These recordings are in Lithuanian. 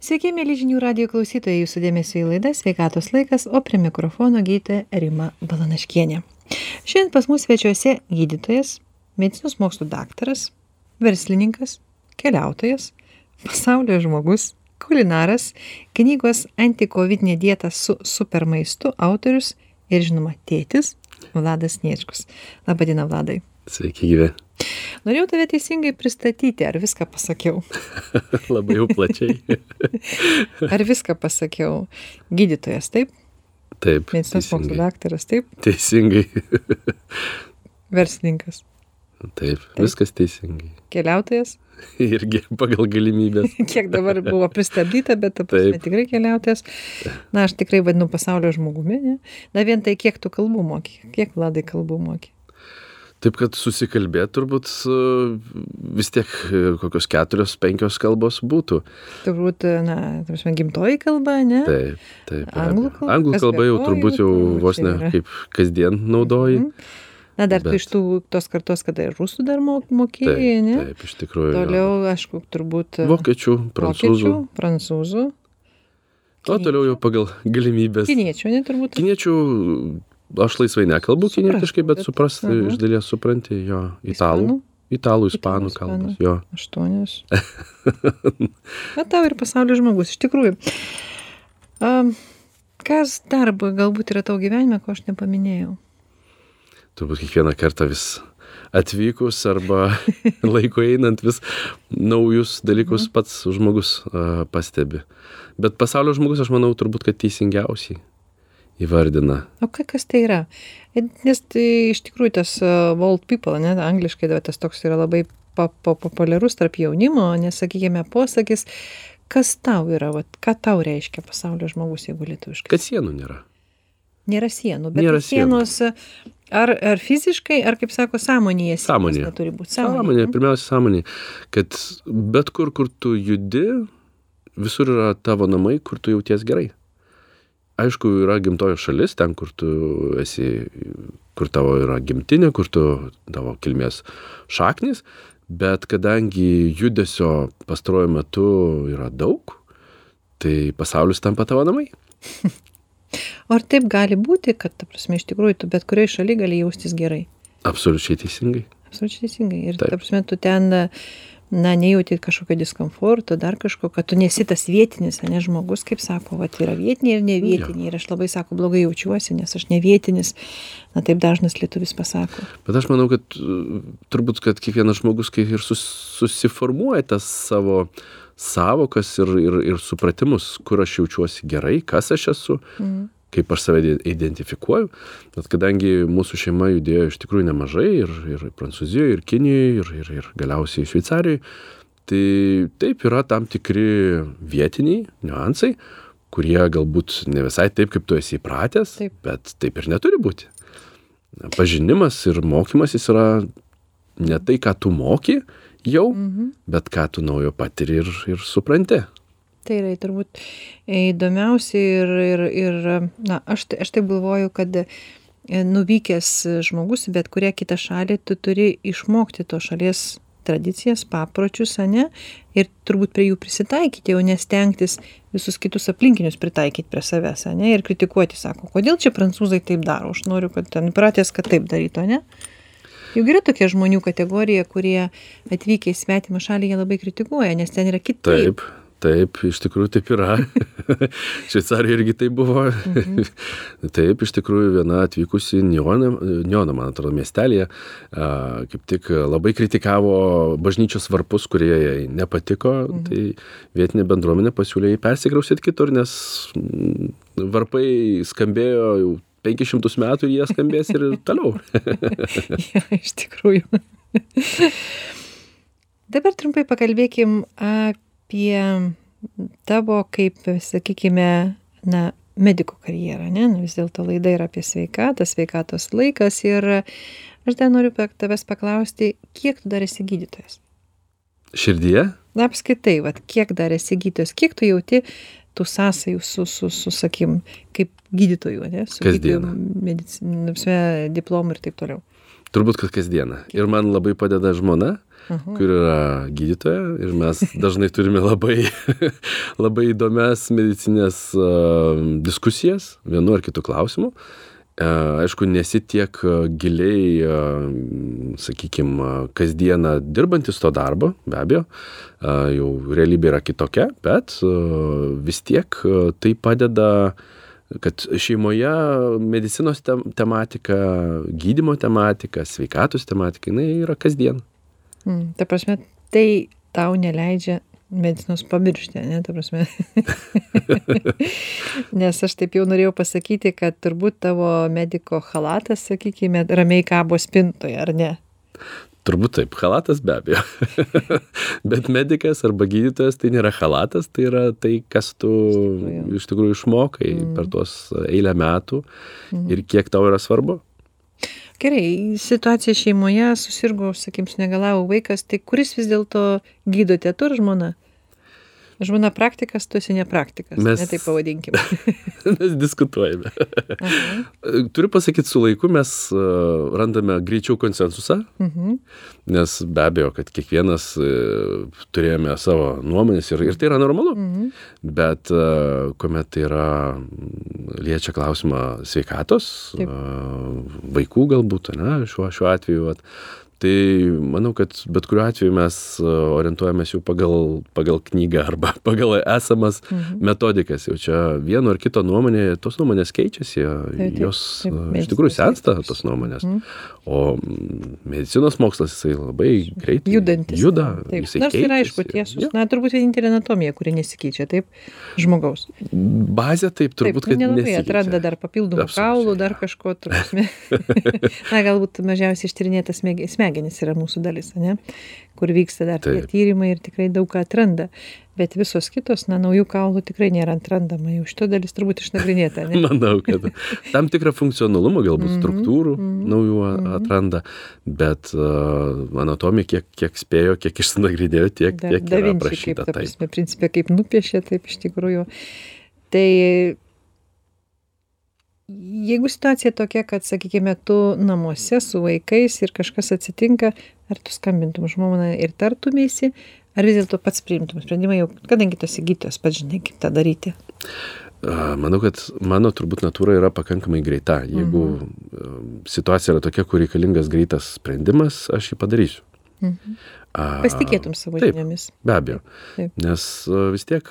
Sveiki, mėly žinių radio klausytojai, jūsų dėmesio į laidą Sveikatos laikas, o prie mikrofono gydytoja Rima Balanaškienė. Šiandien pas mus svečiuose gydytojas, medicinos mokslų daktaras, verslininkas, keliautojas, pasaulio žmogus, kulinaras, knygos antikovidinė dieta su supermaistu autorius ir žinoma tėtis Vladas Niečkus. Labadiena, Vladai. Sveiki, gyvi. Norėjau tave teisingai pristatyti, ar viską pasakiau? Labai jau plačiai. ar viską pasakiau? Gydytojas, taip? Taip. Medicinos mokslo daktaras, taip? Teisingai. Verslininkas. Taip, taip, viskas teisingai. Keliautojas? Irgi pagal galimybės. Kiek dabar buvo pristabdyta, bet ta prasme tikrai keliautojas. Na, aš tikrai vadinu pasaulio žmogumi, ne? Na, vien tai kiek tu kalbų moki, kiek vladai kalbų moki. Taip, kad susikalbėti turbūt vis tiek e, kokios keturios, penkios kalbos būtų. Turbūt, na, tarsi, gimtoji kalba, ne? Taip, taip. Anglų kalba. Anglų kalba jau turbūt jau vos ne kaip kasdien naudoji. Mm -hmm. Na, dar Bet... iš tų tos kartos, kada ir rusų dar mokėjai, ne? Taip, iš tikrųjų. Toliau, aišku, turbūt. Vokiečių, prancūzų. Vokiečių, prancūzų. O toliau jau pagal galimybės. Kiniečių, ne turbūt. Kiniečių aš laisvai nekalbu kinietiškai, bet suprasti, uh -huh. iš dalies supranti jo italų. Italų, ispanų, ispanų kalbos, jo. Aštuonios. Na, tau ir pasaulio žmogus, iš tikrųjų. Um, kas dar galbūt yra tavo gyvenime, ko aš nepaminėjau? Turbūt kiekvieną kartą vis atvykus arba laiko einant vis naujus dalykus mhm. pats žmogus uh, pastebi. Bet pasaulio žmogus, aš manau, turbūt, kad teisingiausiai įvardina. O ką, kas tai yra? Nes tai iš tikrųjų tas uh, old people, ne, angliškai tas toks yra labai pa, pa, populiarus tarp jaunimo, nes, sakykime, posakis, kas tau yra, vat, ką tau reiškia pasaulio žmogus, jeigu lietuviškai? Kad sienų nėra. Nėra sienų, bet nėra sienos ar, ar fiziškai, ar kaip sako, sąmonėje. Sąmonėje. Turi būti sąmonėje. Sąmonėje, pirmiausia, sąmonėje. Kad bet kur, kur tu judi, visur yra tavo namai, kur tu jauties gerai aišku yra gimtoji šalis ten kur tu esi kur tavo yra gimtinė kur tu tavo kilmės šaknys bet kadangi judesio pastaruoju metu yra daug tai pasaulis tampa tavo namai. O ar taip gali būti kad ta prasme iš tikrųjų tu bet kurioj šaly gali jaustis gerai? Absoliučiai teisingai. Absoliučiai teisingai. Ir ta prasme tu ten na nejauti kažkokio diskomforto dar kažko kad tu nesi tas vietinis ane žmogus kaip sako vat yra vietiniai ir nevietiniai. Ir aš labai sako blogai jaučiuosi nes aš nevietinis. Na taip dažnas lietuvis pasako. Bet aš manau kad turbūt kad kiekvienas žmogus kai ir sus susiformuoja tas savo sąvokas ir ir ir supratimus kur aš jaučiuosi gerai kas aš esu. Mhm kaip aš save identifikuoju, bet kadangi mūsų šeima judėjo iš tikrųjų nemažai ir, ir Prancūzijoje, ir Kinijoje, ir, ir, ir galiausiai Šveicarijoje, tai taip yra tam tikri vietiniai niuansai, kurie galbūt ne visai taip, kaip tu esi įpratęs, taip. bet taip ir neturi būti. Pažinimas ir mokymas jis yra ne tai, ką tu moki jau, mhm. bet ką tu naujo patiri ir, ir supranti tai yra turbūt įdomiausia ir ir ir na aš tai aš taip galvoju kad e, nuvykęs žmogus į bet kurią kitą šalį tu turi išmokti tos šalies tradicijas papročius ane ir turbūt prie jų prisitaikyti o ne stengtis visus kitus aplinkinius pritaikyt prie savęs ane ir kritikuoti sako kodėl čia prancūzai taip daro? Aš noriu kad ten įpratęs kad taip darytų ane. Juk yra tokia žmonių kategorija kurie atvykę į svetimą šalį jie labai kritikuoja nes ten yra kitaip. Taip, iš tikrųjų taip yra. Šveicarijoje irgi tai buvo. Mhm. taip, iš tikrųjų viena atvykusi Niona, Niona man atrodo, miestelėje, kaip tik labai kritikavo bažnyčios varpus, kurie jai nepatiko. Mhm. Tai vietinė bendruomenė pasiūlė jai persikraustyti kitur, nes mm, varpai skambėjo jau 500 metų ir jie skambės ir toliau. ja, iš tikrųjų. Dabar trumpai pakalbėkim apie tavo kaip sakykime na mediko karjerą ane nu vis dėlto laida yra apie sveikatą sveikatos laikas ir aš dar noriu tavęs paklausti kiek tu dar esi gydytojas? Širdyje? Na apskritai vat kiek dar esi gydytojas? Kiek tu jauti tų sąsajų su su su sakykim kaip gydytoju ane su gydytoju medicin ta prasme diplomu ir taip toliau. Turbūt kad kasdieną. Ir man labai padeda žmona kur yra gydytoja ir mes dažnai turime labai, labai įdomias medicinės diskusijas vienu ar kitu klausimu. Aišku, nesi tiek giliai, sakykime, kasdieną dirbantis to darbo, be abejo, jau realybė yra kitokia, bet vis tiek tai padeda kad šeimoje medicinos tem tematika, gydimo tematika, sveikatos tematika, jinai yra kasdien. Mm, ta prasme, tai tau neleidžia medicinos pamiršti, ne, ta prasme. Nes aš taip jau norėjau pasakyti, kad turbūt tavo mediko halatas, sakykime, ramiai kabo spintoje, ar ne? Turbūt taip, halatas be abejo. Bet medikas arba gydytojas tai nėra halatas, tai yra tai, kas tu iš tikrųjų išmokai mm. per tuos eilę metų mm. ir kiek tau yra svarbu. Gerai, situacija šeimoje, susirgo, sakykim, negalavo vaikas, tai kuris vis dėlto gydote, tu ar žmona? Žmona praktikas, tu esi nepraktikas. Mes, ne taip pavadinkim. mes diskutuojame. Aha. Turiu pasakyti, su laiku mes e, randame greičiau konsensusą, mhm. nes be abejo, kad kiekvienas e, turėjome savo nuomonės ir, ir tai yra normalu. Mhm. Bet e, kuomet tai yra liečia klausimą sveikatos, taip. vaikų galbūt, ne, šiuo, šiuo atveju, at, tai manau kad bet kuriuo atveju mes e, orientuojamės jau pagal pagal knygą arba pagal esamas mhm. metodikas. Jau čia vieno ar kito nuomonė tos nuomonės keičiasi jos e, iš tikrųjų sensta tos nuomonės. Mhm. o medicinos mokslas jisai labai greitai judantis juda taip. nors ir aišku tiesus na turbūt vienintelė anatomija kuri nesikeičia taip žmogaus. Bazė taip turbūt kad nelabai atranda dar papildomų kaulų dar kažko ta prasme. Na galbūt mažiausiai ištyrinėtas smegenys smegenys yra mūsų dalis ane kur vyksta dar tie tyrimai ir tikrai daug ką atranda. Bet visos kitos na naujų kaulų tikrai nėra atrandama jau šita dalis turbūt išnagrinėta manau kad tam tikrą funkcionalumą galbūt mhm, struktūrų mhm, naujų mhm. atranda bet anatomija kiek kiek spėjo kiek išsinagrinėjo tiek tiek yra aprašyta taip. ta prasme principe kaip nupiešė taip iš tikrųjų. Tai jeigu situacija tokia kad sakykime tu namuose su vaikais ir kažkas atsitinka ar tu skambintum žmonai ir tartumeisi ar vis dėlto pats priimtum sprendimą jau kadangi tu esi gydytojas pats žinai kaip tą daryti Manau, kad mano turbūt natūra yra pakankamai greita. Jeigu mhm. situacija yra tokia, kur reikalingas greitas sprendimas, aš jį padarysiu. Mhm. Pasitikėtum savo taip, žiniomis. Be abejo. Taip. Nes vis tiek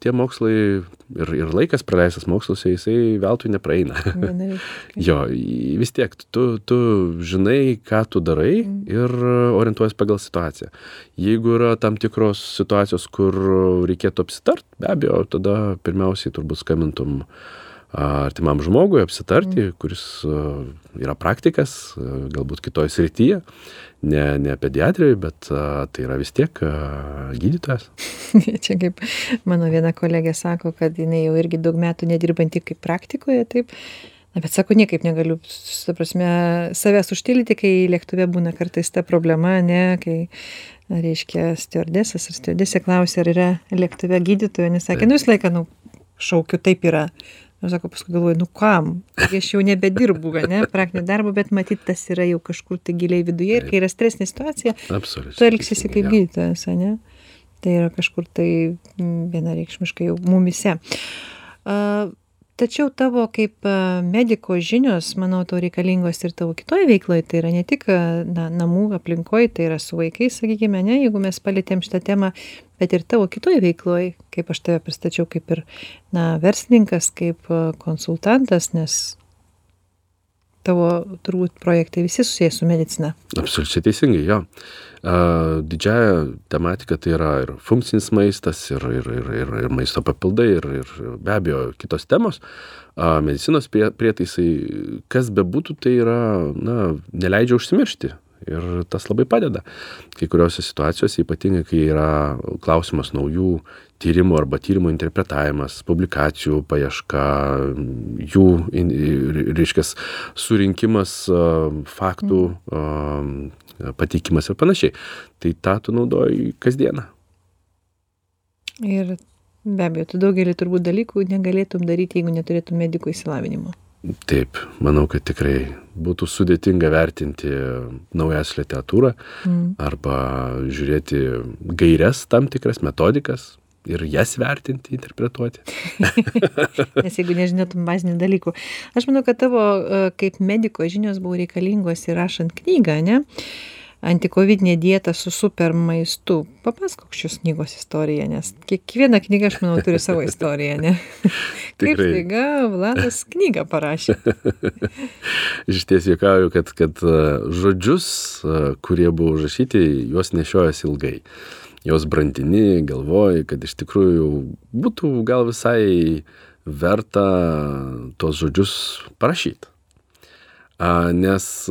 tie mokslai ir, ir laikas praleistas moksluose, jisai veltui nepraeina. jo, vis tiek tu, tu žinai, ką tu darai mm. ir orientuojas pagal situaciją. Jeigu yra tam tikros situacijos, kur reikėtų apsitart, be abejo, tada pirmiausiai turbūt skambintum artimam žmogui apsitarti, mm. kuris yra praktikas, galbūt kitoje srityje. Ne ne pediatrijoj bet tai yra vis tiek gydytojas. Čia kaip mano viena kolegė sako kad jinai jau irgi daug metų nedirbanti kaip praktikoje taip. Na bet sako niekaip negaliu ta prasme savęs užtildyti kai lėktuve būna kartais ta problema ane kai reiškia stiuardesas ar stiuardesė klausia ar yra lėktuve gydytojo jinai sakė nu visą laiką nu šaukiu taip yra aš sako paskui galvoju nu kam? Taigi aš jau nebedirbu ane praktinio darbo bet matyt tas yra jau kažkur tai giliai viduje ir kai yra stresinė situacija tu elgsiesi kaip gydytojas ane. Tai yra kažkur tai vienareikšmiškai jau mumyse. A tačiau tavo kaip mediko žinios manau tau reikalingos ir tavo kitoj veikloj tai yra ne tik na namų aplinkoj tai yra su vaikais sakykime ane jeigu mes palietėm šitą temą bet ir tavo kitoj veikloj kaip aš tave pristačiau kaip ir na verslininkas kaip konsultantas nes tavo turbūt projektai visi susiję su medicina. Absoliučiai teisingai jo. Didžiąja tematika tai yra ir funkcinis maistas ir ir ir ir ir maisto papildai ir ir be abejo kitos temos. Medicinos prie prietaisai kas bebūtų tai yra na neleidžia užsimiršti ir tas labai padeda kai kuriose situacijose ypatingai kai yra klausimas naujų tyrimų arba tyrimų interpretavimas publikacijų paieška jų reiškias surinkimas faktų pateikimas ir panašiai. Tai tą tu naudoji kasdieną. Ir be abejo, tu daugelį turbūt dalykų negalėtum daryti, jeigu neturėtum medikų įsilavinimo. Taip, manau, kad tikrai būtų sudėtinga vertinti naujas literatūrą mm. arba žiūrėti gairias tam tikras metodikas ir jas vertinti, interpretuoti. Nes jeigu nežinotum bazinių dalykų. Aš manau, kad tavo e, kaip mediko žinios buvo reikalingos įrašant knygą, ne? Antikovidinė dieta su super maistu. Papasakok šios knygos istoriją, nes kiekviena knyga, aš manau, turi savo istoriją, ne? Kaip staiga Vladas knygą parašė. Iš ties juokauju, kad, kad e, žodžius, e, kurie buvo užrašyti, juos nešiojasi ilgai. Jos brandini, galvoji, kad iš tikrųjų būtų gal visai verta tos žodžius parašyti nes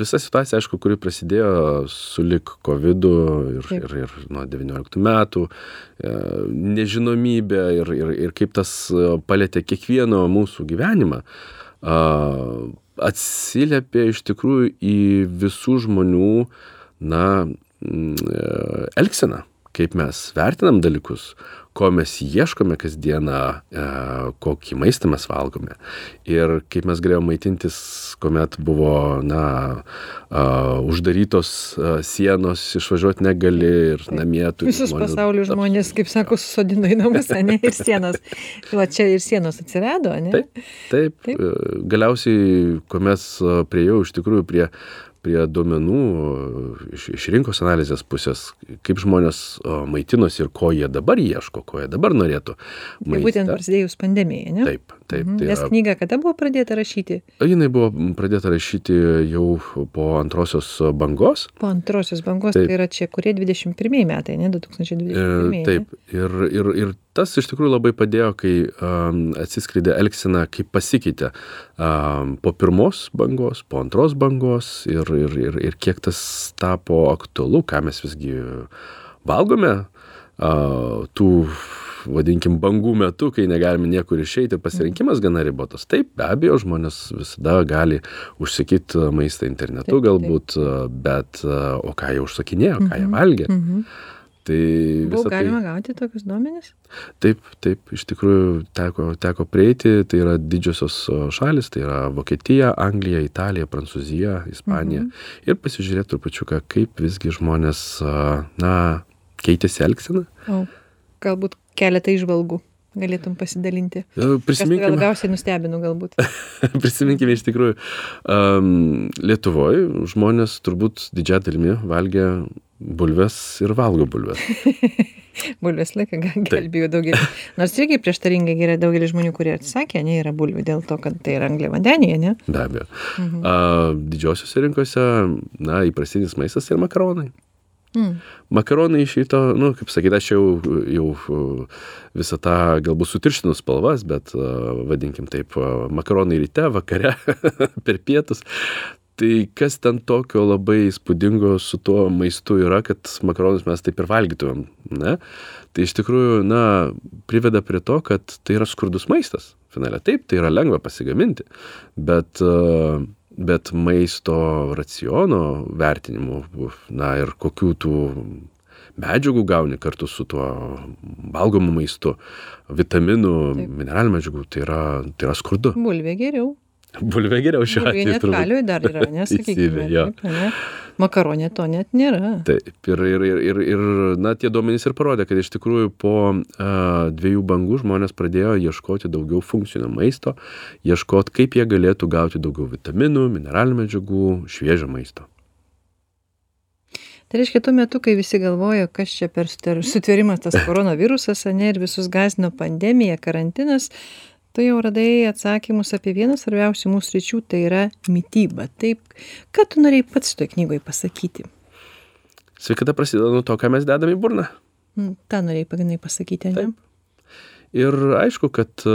visa situacija, aišku, kuri prasidėjo su lik COVID ir, ir, ir nuo 19 metų, e, nežinomybė ir, ir, ir kaip tas palėtė kiekvieno mūsų gyvenimą, atsiliepė iš tikrųjų į visų žmonių, na, e, elgseną, kaip mes vertinam dalykus, ko mes ieškome kasdieną, e, kokį maistą mes valgome. Ir kaip mes galėjome maitintis, kuomet buvo, na, uždarytos sienos, išvažiuoti negali ir namie tu. Visus žmonių, pasaulio žmonės, kaip sako, susodino į namus, ne, ir sienos. Va čia ir sienos atsirado, ne? Taip, taip. taip. E, galiausiai, kuomet priejau iš tikrųjų prie prie duomenų iš, iš rinkos analizės pusės, kaip žmonės maitinosi ir ko jie dabar ieško, ko jie dabar norėtų. Tai būtent prasidėjus pandemijai, ne? Taip, taip. Mhm. Tai Nes knyga kada buvo pradėta rašyti? Jinai buvo pradėta rašyti jau po antrosios bangos. Po antrosios bangos, taip. tai yra čia kurie 21 metai, ne 2021. E, taip, ir, ir, ir tas iš tikrųjų labai padėjo, kai um, atsiskleidė Elksina, kaip pasikeitė um, po pirmos bangos, po antros bangos ir, ir, ir, ir kiek tas tapo aktualu, ką mes visgi valgome uh, tų vadinkim, bangų metu, kai negalime niekur išeiti, pasirinkimas gana ribotas. Taip, be abejo, žmonės visada gali užsakyti maistą internetu taip, galbūt, taip. bet o ką jie užsakinėjo, ką jie mhm, valgė. Mhm. Tai Buvo galima tai, gauti tokius duomenis? Taip, taip, iš tikrųjų teko, teko prieiti, tai yra didžiosios šalis, tai yra Vokietija, Anglija, Italija, Prancūzija, Ispanija. Mhm. Ir pasižiūrėti trupučiuką, kaip visgi žmonės, na, keitėsi elgseną. O, galbūt keletą išvalgų galėtum pasidalinti. E, prisiminkime. Labiausiai nustebinu galbūt. Prisiminkime iš tikrųjų, um, Lietuvoje žmonės turbūt didžiąją dalimi valgė bulves ir valgo bulves. bulves laiką gelbėjo daugelį. Nors irgi prieštaringai yra daugelis žmonių, kurie atsakė, ne, yra bulvių dėl to, kad tai yra anglė vandenyje, ne? Be abejo. Mhm. A, didžiosiuose rinkose, na, įprastinis maistas ir makaronai. Mm. Makaronai iš ryto, nu, kaip sakyti, aš jau, jau visą tą galbūt sutirštinu spalvas, bet vadinkim taip, makaronai ryte, vakare, per pietus tai kas ten tokio labai įspūdingo su tuo maistu yra, kad makaronus mes taip ir valgytumėm, ne? Tai iš tikrųjų, na, priveda prie to, kad tai yra skurdus maistas. Finale taip, tai yra lengva pasigaminti, bet, bet maisto raciono vertinimu, na ir kokių tų medžiagų gauni kartu su tuo valgomu maistu, vitaminų, mineralinių medžiagų, tai yra, tai yra skurdu. Bulvė geriau. Bulvė geriau šiuo atveju. Net kaliui dar yra, nesakykime. Ne? Makaronė to net nėra. Taip, ir, ir, ir, ir, ir na, tie duomenys ir parodė, kad iš tikrųjų po a, dviejų bangų žmonės pradėjo ieškoti daugiau funkcinio maisto, ieškoti, kaip jie galėtų gauti daugiau vitaminų, mineralinių medžiagų, šviežio maisto. Tai reiškia, tuo metu, kai visi galvojo, kas čia per sutvėrimas tas koronavirusas, ne, ir visus gazino pandemija, karantinas, tu jau radai atsakymus apie vieną svarbiausių mūsų ryčių, tai yra mytyba. Taip, ką tu norėjai pats šitoje knygoje pasakyti? Sveikata prasideda nuo to, ką mes dedame į burną. Mm, tą norėjai pagrindai pasakyti, ne? Taip. Ir aišku, kad e,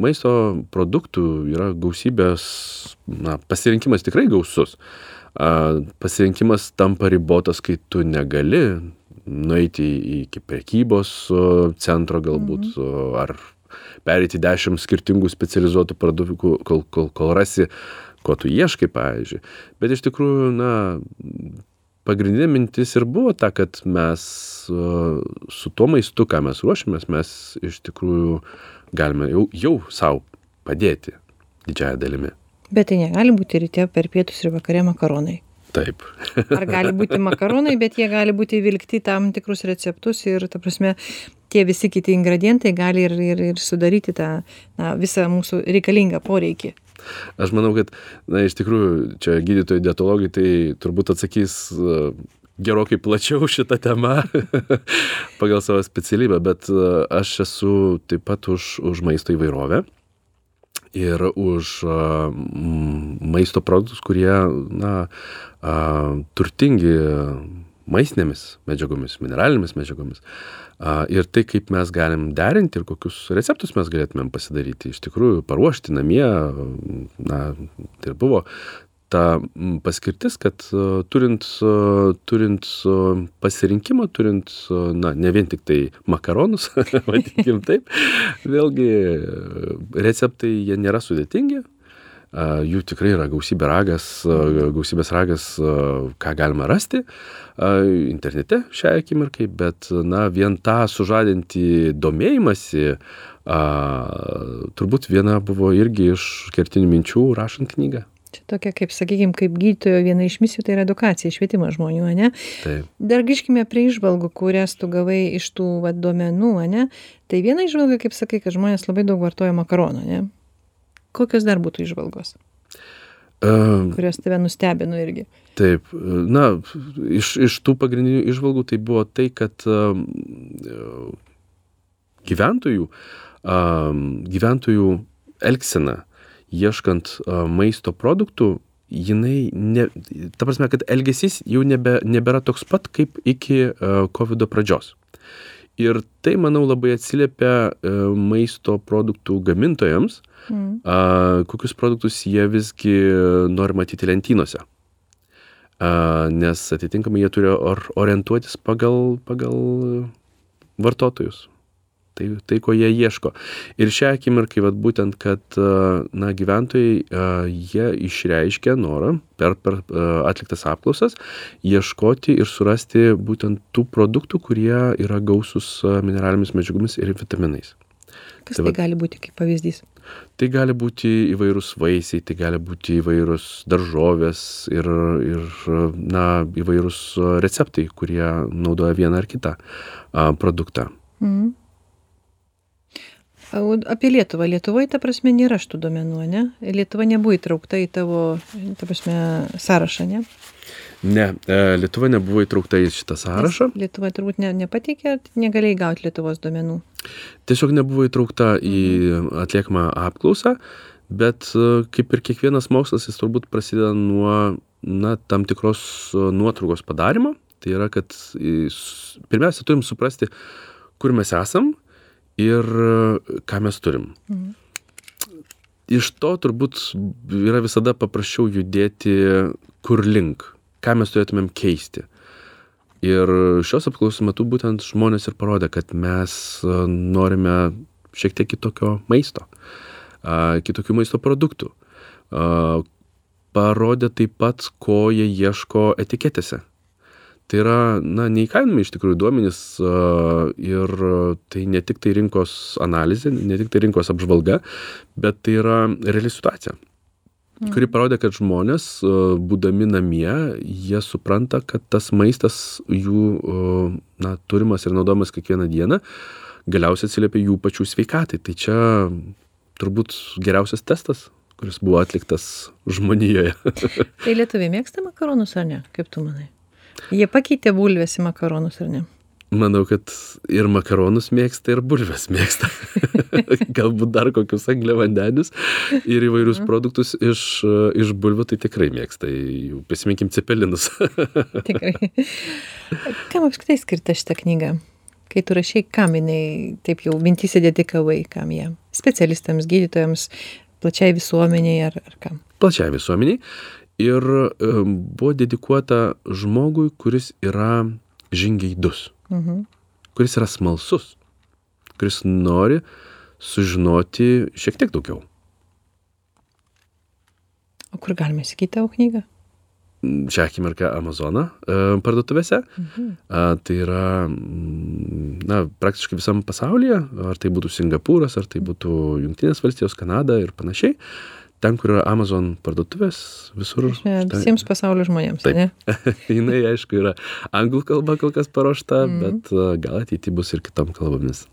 maisto produktų yra gausybės, na, pasirinkimas tikrai gausus. Pasirinkimas tampa ribotas, kai tu negali nueiti iki prekybos centro galbūt, mhm. ar pereiti dešimt skirtingų specializuotų produktų, kol, kol, kol rasi, ko tu ieškai, pavyzdžiui. Bet iš tikrųjų, na, pagrindinė mintis ir buvo ta, kad mes su tuo maistu, ką mes ruošiamės, mes iš tikrųjų galime jau, jau savo padėti. didžiąją dalimi. Bet tai negali būti ryte per pietus ir vakare makaronai. Taip. Ar gali būti makaronai, bet jie gali būti vilkti tam tikrus receptus ir, ta prasme, tie visi kiti ingredientai gali ir, ir, ir sudaryti tą na, visą mūsų reikalingą poreikį. Aš manau, kad, na, iš tikrųjų, čia gydytojai dietologai tai turbūt atsakys uh, gerokai plačiau šitą temą pagal savo specialybę, bet uh, aš esu taip pat už, už maisto įvairovę ir už uh, maisto produktus, kurie, na, turtingi maistinėmis medžiagomis, mineralinėmis medžiagomis. Ir tai, kaip mes galim derinti ir kokius receptus mes galėtumėm pasidaryti, iš tikrųjų paruošti namie, na, tai ir buvo ta paskirtis, kad turint, turint pasirinkimą, turint, na, ne vien tik tai makaronus, vadinkim taip, vėlgi receptai jie nėra sudėtingi, jų tikrai yra gausybė ragas, gausybės ragas, ką galima rasti internete šią akimirkai, bet, na, vien tą sužadinti domėjimąsi, turbūt viena buvo irgi iš kertinių minčių rašant knygą. Čia tokia, kaip sakykime, kaip gydytojo viena iš misijų, tai yra edukacija, švietimas žmonių, ne? Taip. Dar grįžkime prie išvalgų, kurias tu gavai iš tų va, duomenų, ne? Tai viena išvalga, kaip sakai, kad žmonės labai daug vartoja makaronų, ne? Kokios dar būtų išvalgos? Kurios tave nustebino irgi. Taip, na, iš, iš tų pagrindinių išvalgų tai buvo tai, kad gyventojų, gyventojų elgsena, ieškant maisto produktų, jinai, ne, ta prasme, kad elgesys jau nebe, nebėra toks pat kaip iki COVID pradžios. Ir tai, manau, labai atsiliepia uh, maisto produktų gamintojams, uh, Mm. A, kokius produktus jie visgi nori matyti lentynose. A, nes atitinkamai jie turi or, orientuotis pagal, pagal vartotojus. Tai, tai, ko jie ieško. Ir šią akimirką, vat, būtent, kad na, gyventojai, jie išreiškia norą per, per atliktas apklausas ieškoti ir surasti būtent tų produktų, kurie yra gausus mineralinėmis medžiagomis ir vitaminais. Kas tai, tai gali būti kaip pavyzdys? Tai gali būti įvairūs vaisiai, tai gali būti įvairūs daržovės ir, ir na, įvairūs receptai, kurie naudoja vieną ar kitą a, produktą. Mm. Apie Lietuvą. Lietuvoje, ta prasme, nėra šitų duomenų, ne? Lietuva nebuvo įtraukta į tavo, ta prasme, sąrašą, ne? Ne, e, Lietuva nebuvo įtraukta į šitą sąrašą. Lietuva turbūt ne, nepateikė, negalėjai gauti Lietuvos duomenų. Tiesiog nebuvo įtraukta į atliekamą apklausą, bet e, kaip ir kiekvienas mokslas, jis turbūt prasideda nuo na, tam tikros e, nuotraukos padarimo. Tai yra, kad pirmiausia turim suprasti, kur mes esam ir ką mes turim. Mhm. Iš to turbūt yra visada paprasčiau judėti kur link ką mes turėtumėm keisti. Ir šios apklausos metu būtent žmonės ir parodė, kad mes e, norime šiek tiek kitokio maisto, kitokių maisto produktų. Parodė taip pat, ko jie ieško etiketėse. Tai yra, na, neįkainami iš tikrųjų duomenys ir tai ne tik tai rinkos analizė, ne tik tai rinkos apžvalga, bet tai yra reali situacija kuri parodė, kad žmonės, būdami namie, jie supranta, kad tas maistas jų na, turimas ir naudojamas kiekvieną dieną galiausiai atsiliepia jų pačių sveikatai. Tai čia turbūt geriausias testas, kuris buvo atliktas žmonijoje. tai lietuviai mėgsta makaronus ar ne, kaip tu manai? Jie pakeitė bulvės į makaronus ar ne? Manau, kad ir makaronus mėgsta, ir bulves mėgsta. Galbūt dar kokius angliavandenius ir įvairius mhm. produktus iš, iš bulvių tai tikrai mėgsta. Jau prisiminkim cepelinus. tikrai. Kam apskritai skirta šitą knygą? Kai tu rašiai, kam jinai taip jau mintys dedikavai, kam jie? Specialistams, gydytojams, plačiai visuomeniai ar, ar kam? Plačiai visuomeniai. Ir buvo dedikuota žmogui, kuris yra žingeidus mhm. kuris yra smalsus, kuris nori sužinoti šiek tiek daugiau. O kur galime įsigyti tavo knygą? Šią akimirką Amazoną parduotuvėse. Mhm. Tai yra na, praktiškai visam pasaulyje, ar tai būtų Singapūras, ar tai būtų Junktinės valstijos, Kanada ir panašiai. Ten, kur yra Amazon parduotuvės, visur. Prasme, Visiems pasaulio žmonėms, Taip. ne? Jinai, aišku, yra anglų kalba kol kas paruošta, mm. bet uh, gal ateityje bus ir kitom kalbomis.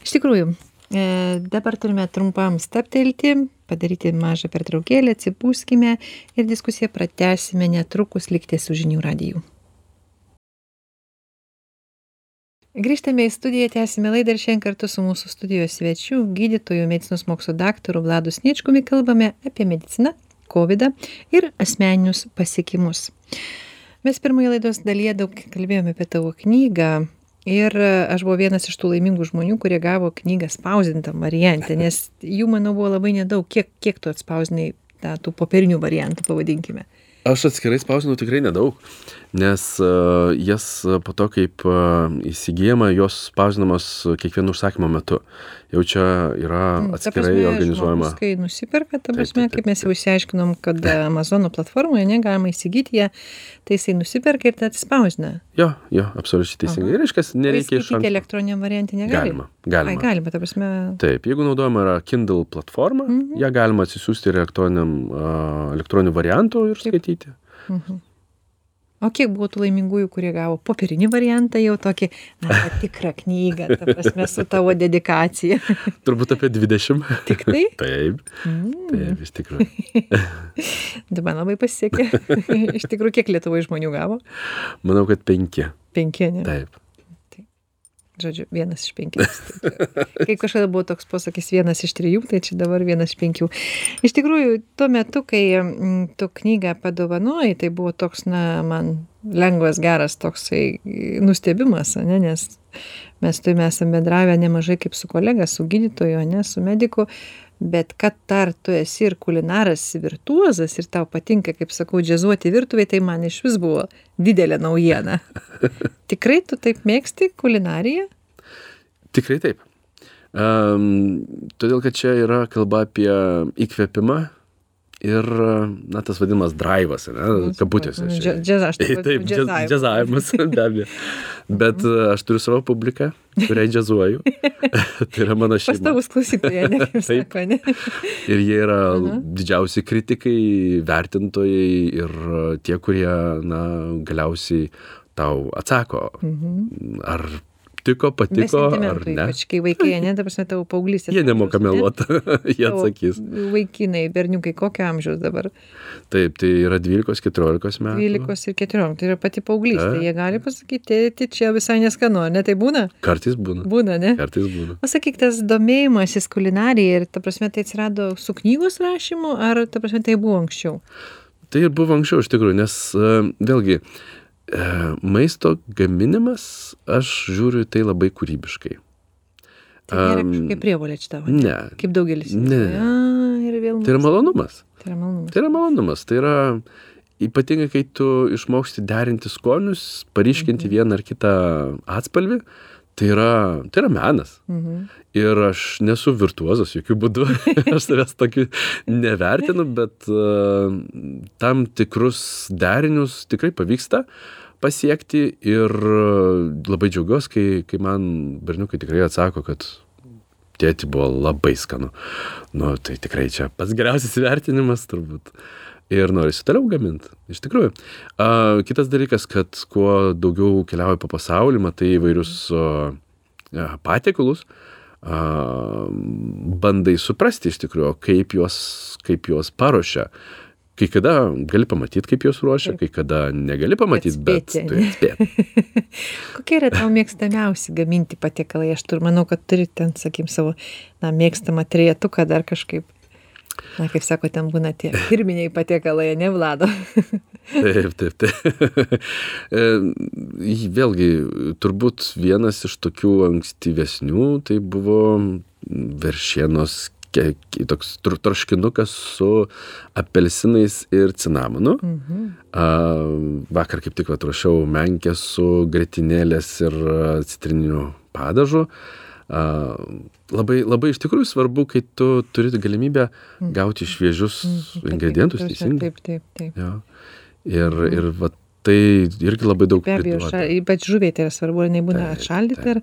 Iš tikrųjų, e, dabar turime trumpam staptelti, padaryti mažą pertraukėlę, atsipūskime ir diskusiją pratęsime netrukus likti su žinių radiju. Grįžtame į studiją, tęsime laidą ir šiandien kartu su mūsų studijos svečiu, gydytoju, medicinos mokslo daktaru Vladu Sniečkumi kalbame apie mediciną, COVID ir asmeninius pasiekimus. Mes pirmoje laidos dalyje daug kalbėjome apie tavo knygą ir aš buvau vienas iš tų laimingų žmonių, kurie gavo knygą spausdintą variantą, nes jų, manau, buvo labai nedaug. Kiek, kiek tu atspausdinai tą, tų popierinių variantų, pavadinkime? Aš atskirai spausdinu tikrai nedaug nes uh, jas po to, kaip uh, įsigijama, jos spausdinamos kiekvieno užsakymo metu. Jau čia yra Mm, atskirai prasme, organizuojama. žmogus, Kai nusiperka, ta Taip, prasme, taip, taip, kaip mes jau išsiaiškinom, kad Amazono platformoje negalima įsigyti ją, tai jisai nusiperka ir tą atspausdina. Jo, jo, absoliučiai teisingai. Aha. Reiškia, nereikia iš anksto. elektroniniam variantui negalima. Galima. Ai, galima, ta prasme. Taip, jeigu naudojama yra Kindle platforma, Mhm. ją galima atsisiųsti ir elektroniniu variantu ir Taip. skaityti. Mhm. O kiek buvo tų laimingųjų, kurie gavo popierinį variantą, jau tokį, na, tą tikrą knygą, ta prasme, su tavo dedikacija. Turbūt apie 20. Tik tai? Taip, Mm. taip, iš tikrųjų. Dabar labai pasisekė. Iš tikrųjų, kiek Lietuvoje žmonių gavo? Manau, kad 5. Penki, ne? Taip. Žodžiu, vienas iš penkių. Kai kažkada buvo toks posakis vienas iš trijų, tai čia dabar vienas iš penkių. Iš tikrųjų, tuo metu, kai mm, tu knygą padovanojai, tai buvo toks, na, man lengvas, geras toksai nustebimas, ne, nes mes turime esame bendravę nemažai kaip su kolega, su gydytoju, ne, su mediku, bet kad dar tu esi ir kulinaras virtuozas ir tau patinka, kaip sakau, džiazuoti virtuvėje, tai man iš vis buvo didelė naujiena. Tikrai tu taip mėgsti kulinariją? Tikrai taip. Um, todėl, kad čia yra kalba apie įkvėpimą ir, na, tas vadinamas drivas, ne, kabutėse. Džia- čia. džiaz- aš taip džiazavimas. be abejo. Bet uh, aš turiu savo publiką, kuriai džiazuoju. tai yra mano šeima. Pastovus klausytojai, ne kaip sako, ne? Ir jie yra Aha. didžiausi kritikai, vertintojai ir tie, kurie, na, galiausiai tau atsako, Mhm. ar tiko, patiko, ar ne. ypač kai vaikai, ne, ta prasme, tavo paauglystė. Jie nemoka meluoti, jie atsakys. Vaikinai, berniukai, kokio amžiaus dabar? Taip, tai yra 12-14 metų. 12 ir 14, tai yra pati paauglystė. Taip. Jie gali pasakyti, tai čia visai neskanu, ne tai būna? Kartais būna. Būna, ne? Kartais būna. O sakyk, tas domėjimasis kulinarija ir, ta prasme, tai atsirado su knygos rašymu, ar, ta prasme, tai buvo anksčiau? Tai ir buvo anksčiau iš tikrųjų, nes e, vėlgi e, maisto gaminimas, aš žiūriu tai labai kūrybiškai. Tai nėra kažkokia prievolė čia tavo. Ne. Kaip daugelis. Ne. įsivaizduoja. A, ir vėl. Tai yra malonumas. Tai yra malonumas. Tai yra malonumas. Tai yra ypatingai, kai tu išmoksti derinti skonius, paryškinti Mhm. vieną ar kitą atspalvį, tai yra, tai yra menas. Mhm. Ir aš nesu virtuozas jokių būdų, aš savęs tokiu nevertinu, bet uh, tam tikrus derinius tikrai pavyksta pasiekti ir uh, labai džiaugiuosi, kai, kai man berniukai tikrai atsako, kad tėti buvo labai skanu. Nu, tai tikrai čia pats geriausias vertinimas turbūt. Ir norisi toliau gaminti, iš tikrųjų. A, kitas dalykas, kad kuo daugiau keliauji po pasaulį, matai įvairius a, patiekalus, a, bandai suprasti iš tikrųjų, kaip juos, kaip juos paruošia. Kai kada gali pamatyti, kaip juos ruošia, kai kada negali pamatyti, bet turi atspėti. Kokie yra tavo mėgstamiausi gaminti patiekalai? Aš tur manau, kad turi ten, sakykim, savo na, mėgstamą trietuką dar kažkaip. Na, kaip sako, ten būna tie pirminiai patiekalai, ne Vlado. Taip, taip, taip. E, Vėlgi, turbūt vienas iš tokių ankstyvesnių tai buvo veršienos ke- toks tr- troškinukas su apelsinais ir cinamonu. Mhm. A, vakar kaip tik atrašiau menkę su gretinėlės ir citrininiu padažu. A, labai, labai iš tikrųjų svarbu, kai tu turi galimybę gauti šviežius Mhm. ingredientus teisingai. Taip, taip, taip. Jo. Ir, ir va, tai irgi labai daug Be abejo, ša, ypač žuviai tai yra svarbu, ar nebūna Taip, atšaldyta. Ir,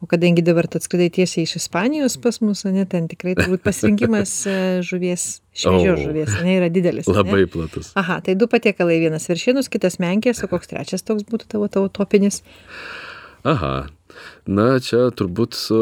o kadangi dabar tu atskridai tiesiai iš Ispanijos pas mus, ne, ten tikrai turbūt pasirinkimas e, žuvies, šviežios žuvies, ne, yra didelis. ane? Labai platus. Aha, tai du patiekalai, vienas viršienus, kitas menkės, o koks trečias toks būtų tavo, tavo topinis? Aha. Na, čia turbūt su,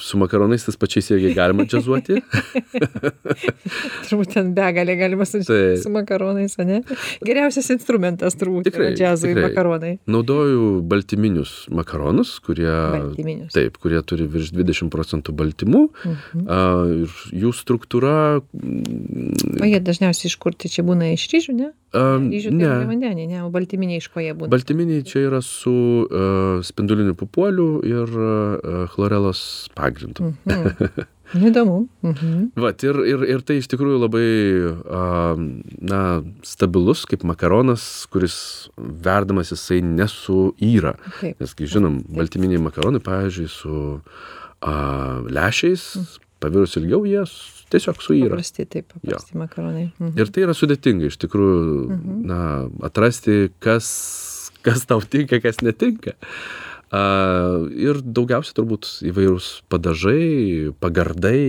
su makaronais tas pačiais irgi galima džiazuoti. Turbūt ten begalė galima su, Taip. su makaronais, ne? Geriausias instrumentas turbūt Tikrai, yra džiazui tikrai. makaronai. Naudoju baltyminius makaronus, kurie, Baltyminius. taip, kurie turi virš 20 procentų baltymų. Mhm. A, jų struktūra. mm, O jie dažniausiai iš kur tai čia būna iš ryžių, ne? a, Ryžių tai ne. vandenį, ne, o baltyminiai iš ko jie būna? Baltyminiai čia yra su uh, spinduliniu pupuoliu ir uh, chlorelos pagrindu. Mhm. Įdomu. Mhm. Vat, ir, ir, ir tai iš tikrųjų labai na, stabilus kaip makaronas, kuris verdamas jisai nesuyra. Nes, kai žinom, baltyminiai makaronai, pavyzdžiui, su a, lešiais, pavirus ilgiau, jie tiesiog suyra. Paprasti, taip, paprasti makaronai. Mhm. Ir tai yra sudėtinga iš tikrųjų, na, atrasti, kas, kas tau tinka, kas netinka. A, ir daugiausia turbūt įvairūs padažai, pagardai,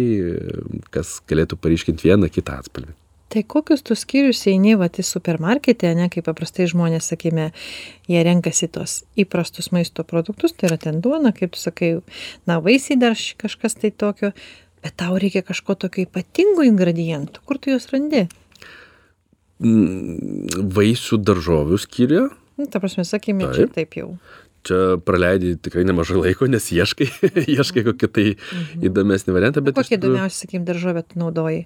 kas galėtų paryškinti vieną kitą atspalvį. Tai kokius tu skyrius eini, va, į supermarketę, ne, kaip paprastai žmonės, sakime, jie renkasi tos įprastus maisto produktus, tai yra ten duona, kaip tu sakai, na, vaisiai dar kažkas tai tokio, bet tau reikia kažko tokio ypatingo ingredientų, kur tu juos randi? Mm, Vaisių daržovių skyriuje. Nu, ta prasme, sakime, čia taip jau. Čia praleidai tikrai nemažai laiko, nes ieškai, ieškai kokį tai įdomesnį variantą. Bet Bet iš kokie tikrųjų- įdomiausi, sakykime, daržovė tu naudoji,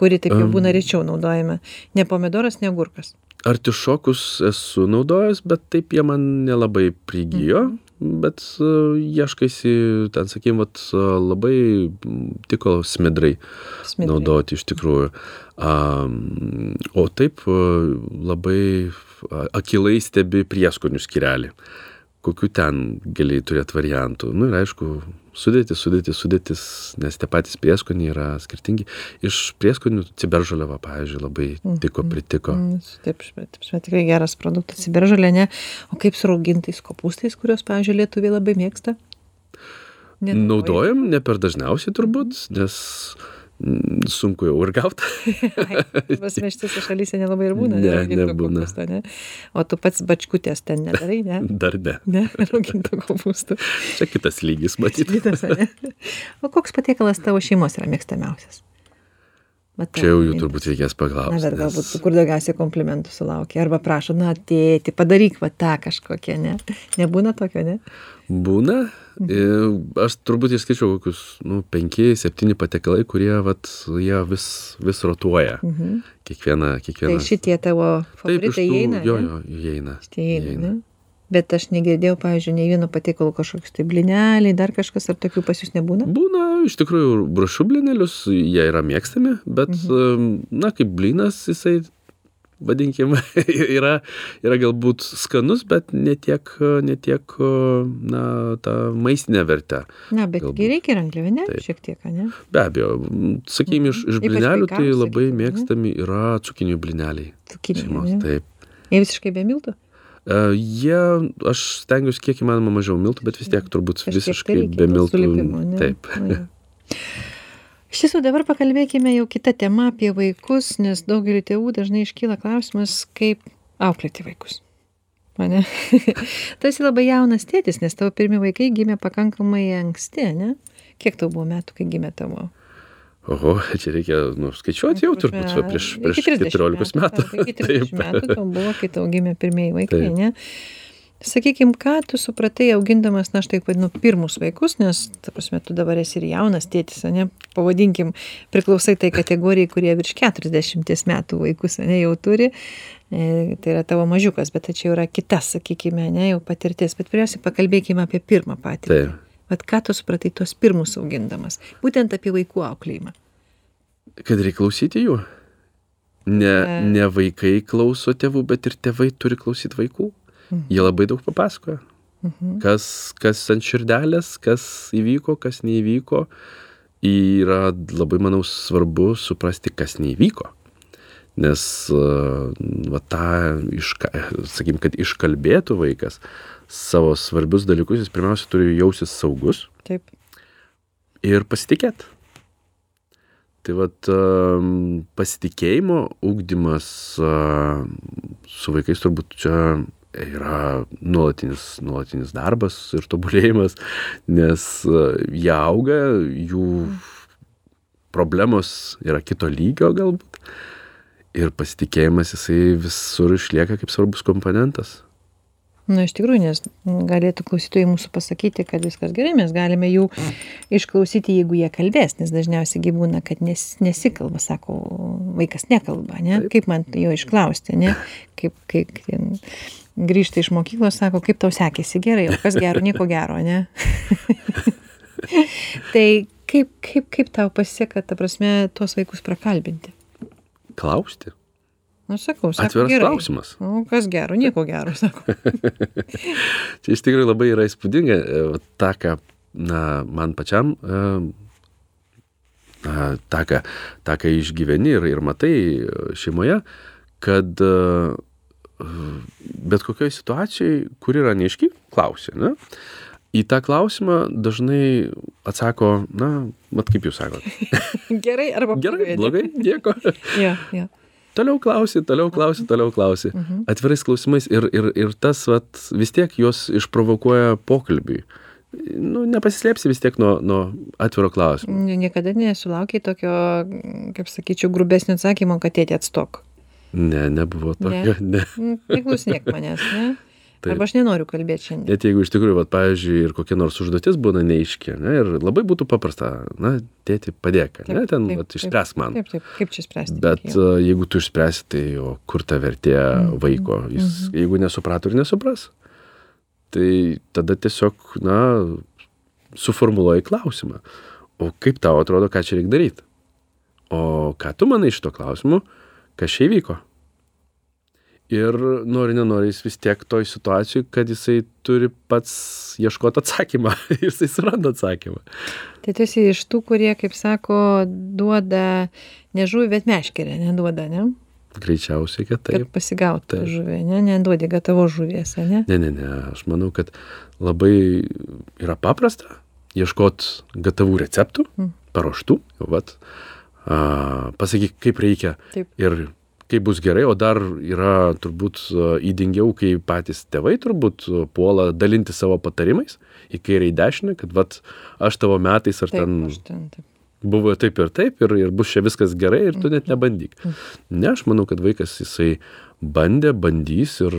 kuri taip jau būna rečiau naudojama. Ne pomidoras, ne gurkas. Artišokus esu naudojęs, bet taip jie man nelabai prigijo. Bet uh, ieškaisi, ten sakym, vat, uh, labai tiko smidrai Smidrai. naudoti iš tikrųjų. Um, o taip uh, labai uh, akilai stebi prieskonių skirelį. Kokiu ten gali turėti variantų. Nu, ir aišku, sudėtis, sudėtis, sudėtis, nes tie patys prieskoniai yra skirtingi. Iš prieskonių ciberžaliava, pavyzdžiui, labai tiko, pritiko. Taip, taip, taip, tikrai geras produktas, ciberžolė, ne? O kaip su raugintais kopūstais, kuriuos, pavyzdžiui, lietuviai labai mėgsta? Nenaudoji? Naudojam ne per dažniausiai turbūt, nes mm, sunku jau ir gauti. Pas meštėse šalyse nelabai ir būna. Ne, rauginto nebūna. kopūsto, ne? O tu pats bačkutės ten nedarai, ne? Dar ne. Ne, rauginto kopūstų. Čia kitas lygis, matyti. Kitas, ne? O koks patiekalas tavo šeimos yra mėgstamiausias? Va tavo Čia jau jų turbūt reikės Na, paklausti. bet galbūt tu kur daugiausiai komplimentų sulaukia. Arba prašo, na, tėti, padaryk va tą kažkokią, ne? Nebūna tokio, ne? Būna. Mhm. Ir Aš turbūt išskaičiau kokius, nu, penki, septyni patiekalai, kurie, vat, jie vis, vis rotuoja. Mhm. Kiekvieną, Tai kiekvieną. šitie tavo favoritai įeina. jo, jo, įeina. Šitie įeina, ne? Bet aš negirdėjau, pavyzdžiui, nei vieno patiekalo kažkoks tai blineliai, dar kažkas, ar tokių pas jūs nebūna? Būna, iš tikrųjų, brašų blinelius, jie yra mėgstami, bet, Mhm. na, kaip blinas, jisai, vadinkim, yra, yra galbūt skanus, bet netiek, netiek, na, tą maistinę vertę. Na, bet gi reikia ir angliavinę Taip. šiek tiek, ne? Be abejo, sakykime, iš, iš Ypač blinelių tai labai sakykim, ne? mėgstami yra cukinijų Šeimos, ne? taip. Jie visiškai be miltų? E, Jie, aš stengiuosi kiek įmanoma mažiau miltų, bet vis tiek turbūt Kažkiek tai visiškai be miltų. ne? Taip. Iš tiesų dabar pakalbėkime jau kitą temą apie vaikus, nes daugeliu tėvų dažnai iškyla klausimas, kaip auklėti vaikus. Mane. tu esi labai jaunas tėtis, nes tavo pirmi vaikai gimė pakankamai anksti, ne? Kiek tau buvo metų, kai gimė tavo? Oho, čia reikia nu, skaičiuoti jau turbūt va, prieš, prieš 30 14 metų. taip, Iki 30 metų tau buvo, kai tau gimė pirmieji vaikai, Taip. Sakykim, ką tu supratai augindamas, na aš taip vadinu, pirmus vaikus, nes, ta prasme, tu dabar esi ir jaunas tėtis, ne? Pavadinkim, priklausai tai kategorijai, kurie virš 40 metų vaikus, ne, jau turi. E, tai yra tavo mažiukas, bet tai čia jau yra kita, sakykime, ne, jau patirtis. Bet pirmiausia, pakalbėkime apie pirmą patirtį. Taip. Vat ką tu supratai tuos pirmus augindamas, būtent apie vaikų auklėjimą. Kad reikia klausyti jų. Ne, ne vaikai klauso tėvų, bet ir tėvai turi klausyti vaikų. Jie labai daug papasakoja. Mhm. Kas, kas ant širdelės, kas įvyko, kas neįvyko. Yra labai, manau, svarbu suprasti, kas neįvyko. Nes, va, tą, iška, sakykim, kad iškalbėtų vaikas savo svarbius dalykus, jis pirmiausia turi jausis saugus. Taip. Ir pasitikėti. Tai vat pasitikėjimo ūkdymas su vaikais turbūt čia yra nuolatinis, nuolatinis darbas ir tobulėjimas, nes jie auga, jų problemos yra kito lygio galbūt. Ir pasitikėjimas jisai visur išlieka kaip svarbus komponentas. Na iš tikrųjų nes galėtų klausytojai mūsų pasakyti kad viskas gerai mes galime jų išklausyti jeigu jie kalbės nes dažniausiai gi būna kad nes nesikalba sako vaikas nekalba ane kaip man jo išklausti ane kaip kai ten grįžta iš mokyklos sako kaip tau sekėsi? Gerai o kas gero? Nieko gero ane tai kaip kaip kaip tau pasiseka ta prasme tuos vaikus prakalbinti? Klausti. Nu sakau sako Atviras gerai. klausimas. nu kas gero? Nieko gero sako. Čia iš tikrųjų labai yra įspūdinga, e, ta, ką na, man pačiam, e, na, ta, ką, ta, ką išgyveni ir, ir matai e, šeimoje, kad e, bet kokioje situacijoje, kur yra neaiški, klausia. Ne? Į tą klausimą dažnai atsako, na, mat kaip jūs sakote. gerai arba Gerai, blogai, nieko. jo jo Toliau klausi, toliau klausi, toliau klausi. Mhm. Atvirais klausimais ir, ir, ir tas vat, vis tiek juos išprovokuoja pokalbiui. Nu, nepasislėpsi vis tiek nuo, nuo atviro klausimo. Nie- Niekada nesulaukiai tokio, kaip sakyčiau, grubesnio atsakymo, kad tėtė atstok. Ne, nebuvo tokio. Ne. Mm, Neklausinėk manęs, ne? Taip. Arba aš nenoriu kalbėti šiandien. Net jeigu iš tikrųjų, vat, pavyzdžiui, ir kokia nors užduotis būna neaiški, ne, ir labai būtų paprasta, na, tėti padėk, ne, Taip, ten, taip, vat, išspręsk man. Taip, taip, kaip čia spręsti? Bet reikėjo? a, jeigu tu išspręsi, tai o kur ta vertė Mhm, vaiko, jis, jeigu nesuprato ir nesupras, tai tada tiesiog, na, suformuluoji klausimą. O kaip tau atrodo, ką čia reikia daryti? O ką tu manai iš to klausimu, kas čia įvyko? Ir nori, nenori, jis vis tiek toj situacijai, kad jisai turi pats ieškoti atsakymą. jisai suranda atsakymą. Tai tu esi iš tų, kurie, kaip sako, duoda ne žuvį, bet meškerę, neduoda, ne? Greičiausiai, kad Kad taip. pasigautų Taip. žuvį, ne? Neduodi gatavo žuvies, ne? Ne, ne, ne, aš manau, kad labai yra paprasta ieškoti gatavų receptų, Mm. paruoštų, vat, a, pasakyk, kaip reikia Taip. ir kaip bus gerai, o dar yra turbūt įdingiau, kai patys tėvai turbūt puola dalinti savo patarimais į kairę į dešinę, kad vat, aš tavo metais ar Taip, ten ten, taip. buvo taip ir taip ir, ir bus čia viskas gerai ir tu net nebandyk. Ne, aš manau, kad vaikas jisai bandė, bandys ir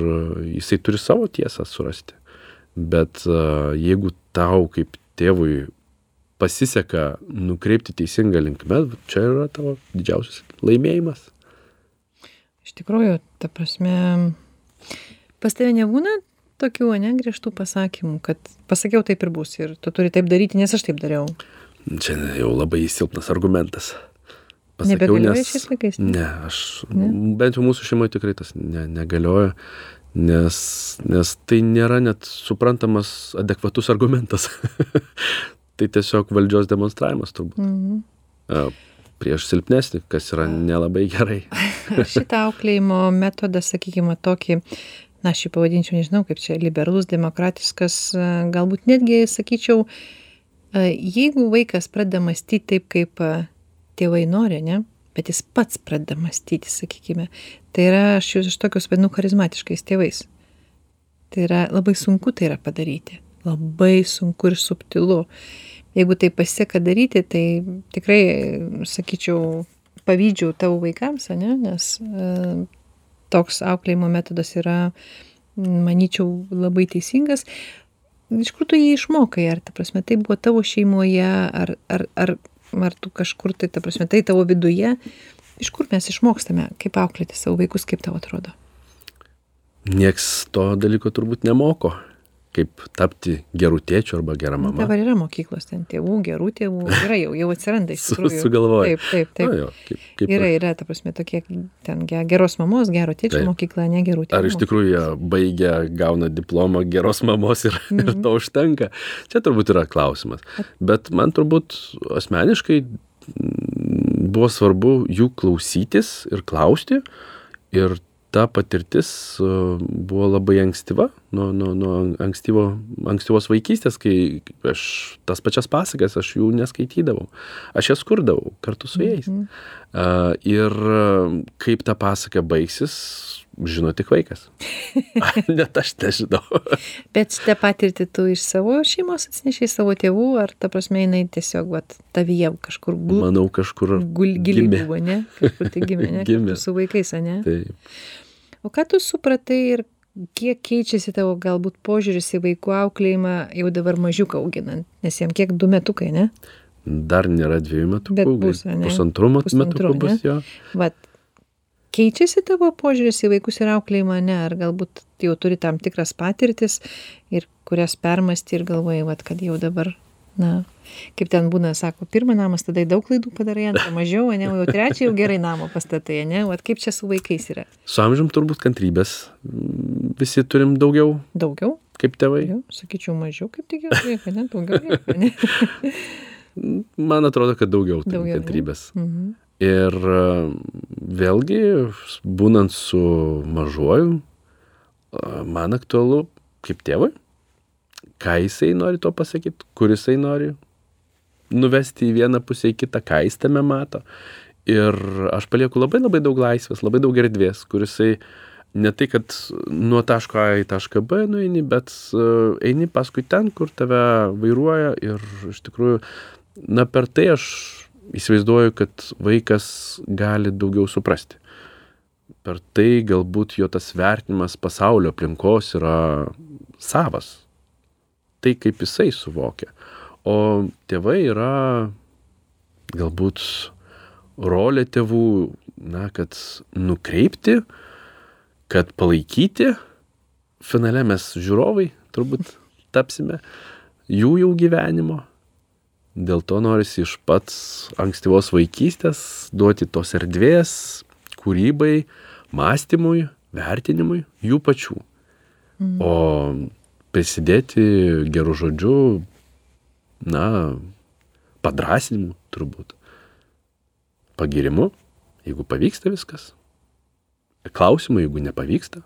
jisai turi savo tiesą surasti. Bet jeigu tau kaip tėvui pasiseka nukreipti teisingą linkmę, čia yra tavo didžiausias laimėjimas. Iš tikrųjų, ta prasme, pas tave nebūna tokių, ne, griežtų pasakymų, kad pasakiau taip ir bus ir tu turi taip daryti, nes aš taip dariau. Čia jau labai silpnas argumentas. Nebegalioja šiais laikais, ne? Ne, aš, ne? bent jau mūsų šeimoje tikrai tas ne, negalioja, nes, nes tai nėra net suprantamas adekvatus argumentas. tai tiesiog valdžios demonstravimas turbūt. Mhm. A, Prieš silpnesnį, kas yra nelabai gerai. Šitą auklėjimo metodą, sakykime, tokį, na, aš jį pavadinčiau, nežinau, kaip čia, liberalus, demokratiškas, galbūt netgi, sakyčiau, jeigu vaikas pradeda mąstyti taip, kaip tėvai nori, ne, bet jis pats pradeda mąstyti, sakykime, tai yra, aš jūs iš tokius vadinu charizmatiškais tėvais. Tai yra labai sunku tai yra padaryti. Labai sunku ir subtilu. Jeigu tai pasiseka daryti, tai tikrai, sakyčiau, pavydžiau tavo vaikams, ne? nes e, toks auklėjimo metodas yra, manyčiau, labai teisingas. Iš kur tu jį išmokai? Ar, ta prasme, tai buvo tavo šeimoje, ar, ar, ar, ar tu kažkur, tai, ta prasme, tai tavo viduje? Iš kur mes išmokstame, kaip auklėti savo vaikus, kaip tau atrodo? Nieks to dalyko turbūt nemoko, kaip tapti gerų tėčių arba gerą Na, mamą. dabar yra mokyklos ten tėvų, gerų tėvų, yra jau, jau atsiranda iš tikrųjų. sugalvoja. Taip, taip, taip. Na, jo, kaip, kaip Yra, yra, ta prasme, tokie ten ge- geros mamos, gero tėčio Taip. mokykla, ne gerų tėvų. Ar iš tikrųjų jie baigia, gauna diplomą geros mamos ir, Mhm. ir to užtenka? Čia turbūt yra klausimas. Bet man turbūt asmeniškai mm, buvo svarbu jų klausytis ir klausti. Ir ta patirtis e, buvo labai ankstyva, nuo, nuo, nuo ankstyvo, ankstyvos vaikystės, kai aš tas pačias pasakas, aš jų neskaitydavau. Aš jas kurdavau kartu su jais. Ir kaip ta pasaka baigsis, žino tik vaikas. Net aš nežinau. Bet šitą patirtį tu iš savo šeimos atsinešiai savo tėvų, ar ta prasme jinai tiesiog vat, tavyje kažkur gul... Manau, kažkur gul, gimė. buvo, ne? Kažkur tai gimė, ne? gimė. Su vaikais, ne? Taip. O ką tu supratai ir kiek keičiasi tavo galbūt požiūris į vaikų auklėjimą jau dabar mažiuką auginant, nes jam kiek du metukai, ne? Dar nėra dviejų Bet bus, pusantrų metukų bus jo. Vat, keičiasi tavo požiūris į vaikus ir auklėjimą, ne? Ar galbūt jau turi tam tikras patirtis ir kurias permasti ir galvoji, vat, kad jau dabar, na, kaip ten būna, sako, pirmą namas, tada daug klaidų padarai, antrą mažiau, ne, jau trečią jau gerai namo pastatai, ne, o kaip čia su vaikais yra? Su amžium turbūt kantrybės visi turim daugiau. Daugiau? Kaip tėvai? Daugiau, sakyčiau, mažiau, kaip tik jau ne, daugiau reikia, ne. Man atrodo, kad daugiau, daugiau kantrybės. Mhm. Ir e, vėlgi, būnant su mažuoju, e, man aktualu kaip tėvui, ką jisai nori to pasakyti, kur jisai nori nuvesti į vieną pusę į kitą, ką jis tame mato. Ir aš palieku labai labai daug laisvės, labai daug erdvės, kur jisai ne tai, kad nuo taško A į tašką B nueini, bet e, eini paskui ten, kur tave vairuoja ir iš tikrųjų, na per tai aš įsivaizduoju, kad vaikas gali daugiau suprasti. Per tai galbūt jo tas vertinimas pasaulio aplinkos yra savas. Tai kaip jisai suvokia. O tėvai yra galbūt rolė tėvų, na, kad nukreipti, kad palaikyti. Finale mes žiūrovai turbūt tapsime jų jau gyvenimo Dėl to norisi iš pats ankstyvos vaikystės duoti tos erdvės kūrybai, mąstymui, vertinimui jų pačių. Mm. O prisidėti gerų žodžių, na, padrasinimu turbūt. Pagirimu, jeigu pavyksta viskas. Klausimu, jeigu nepavyksta.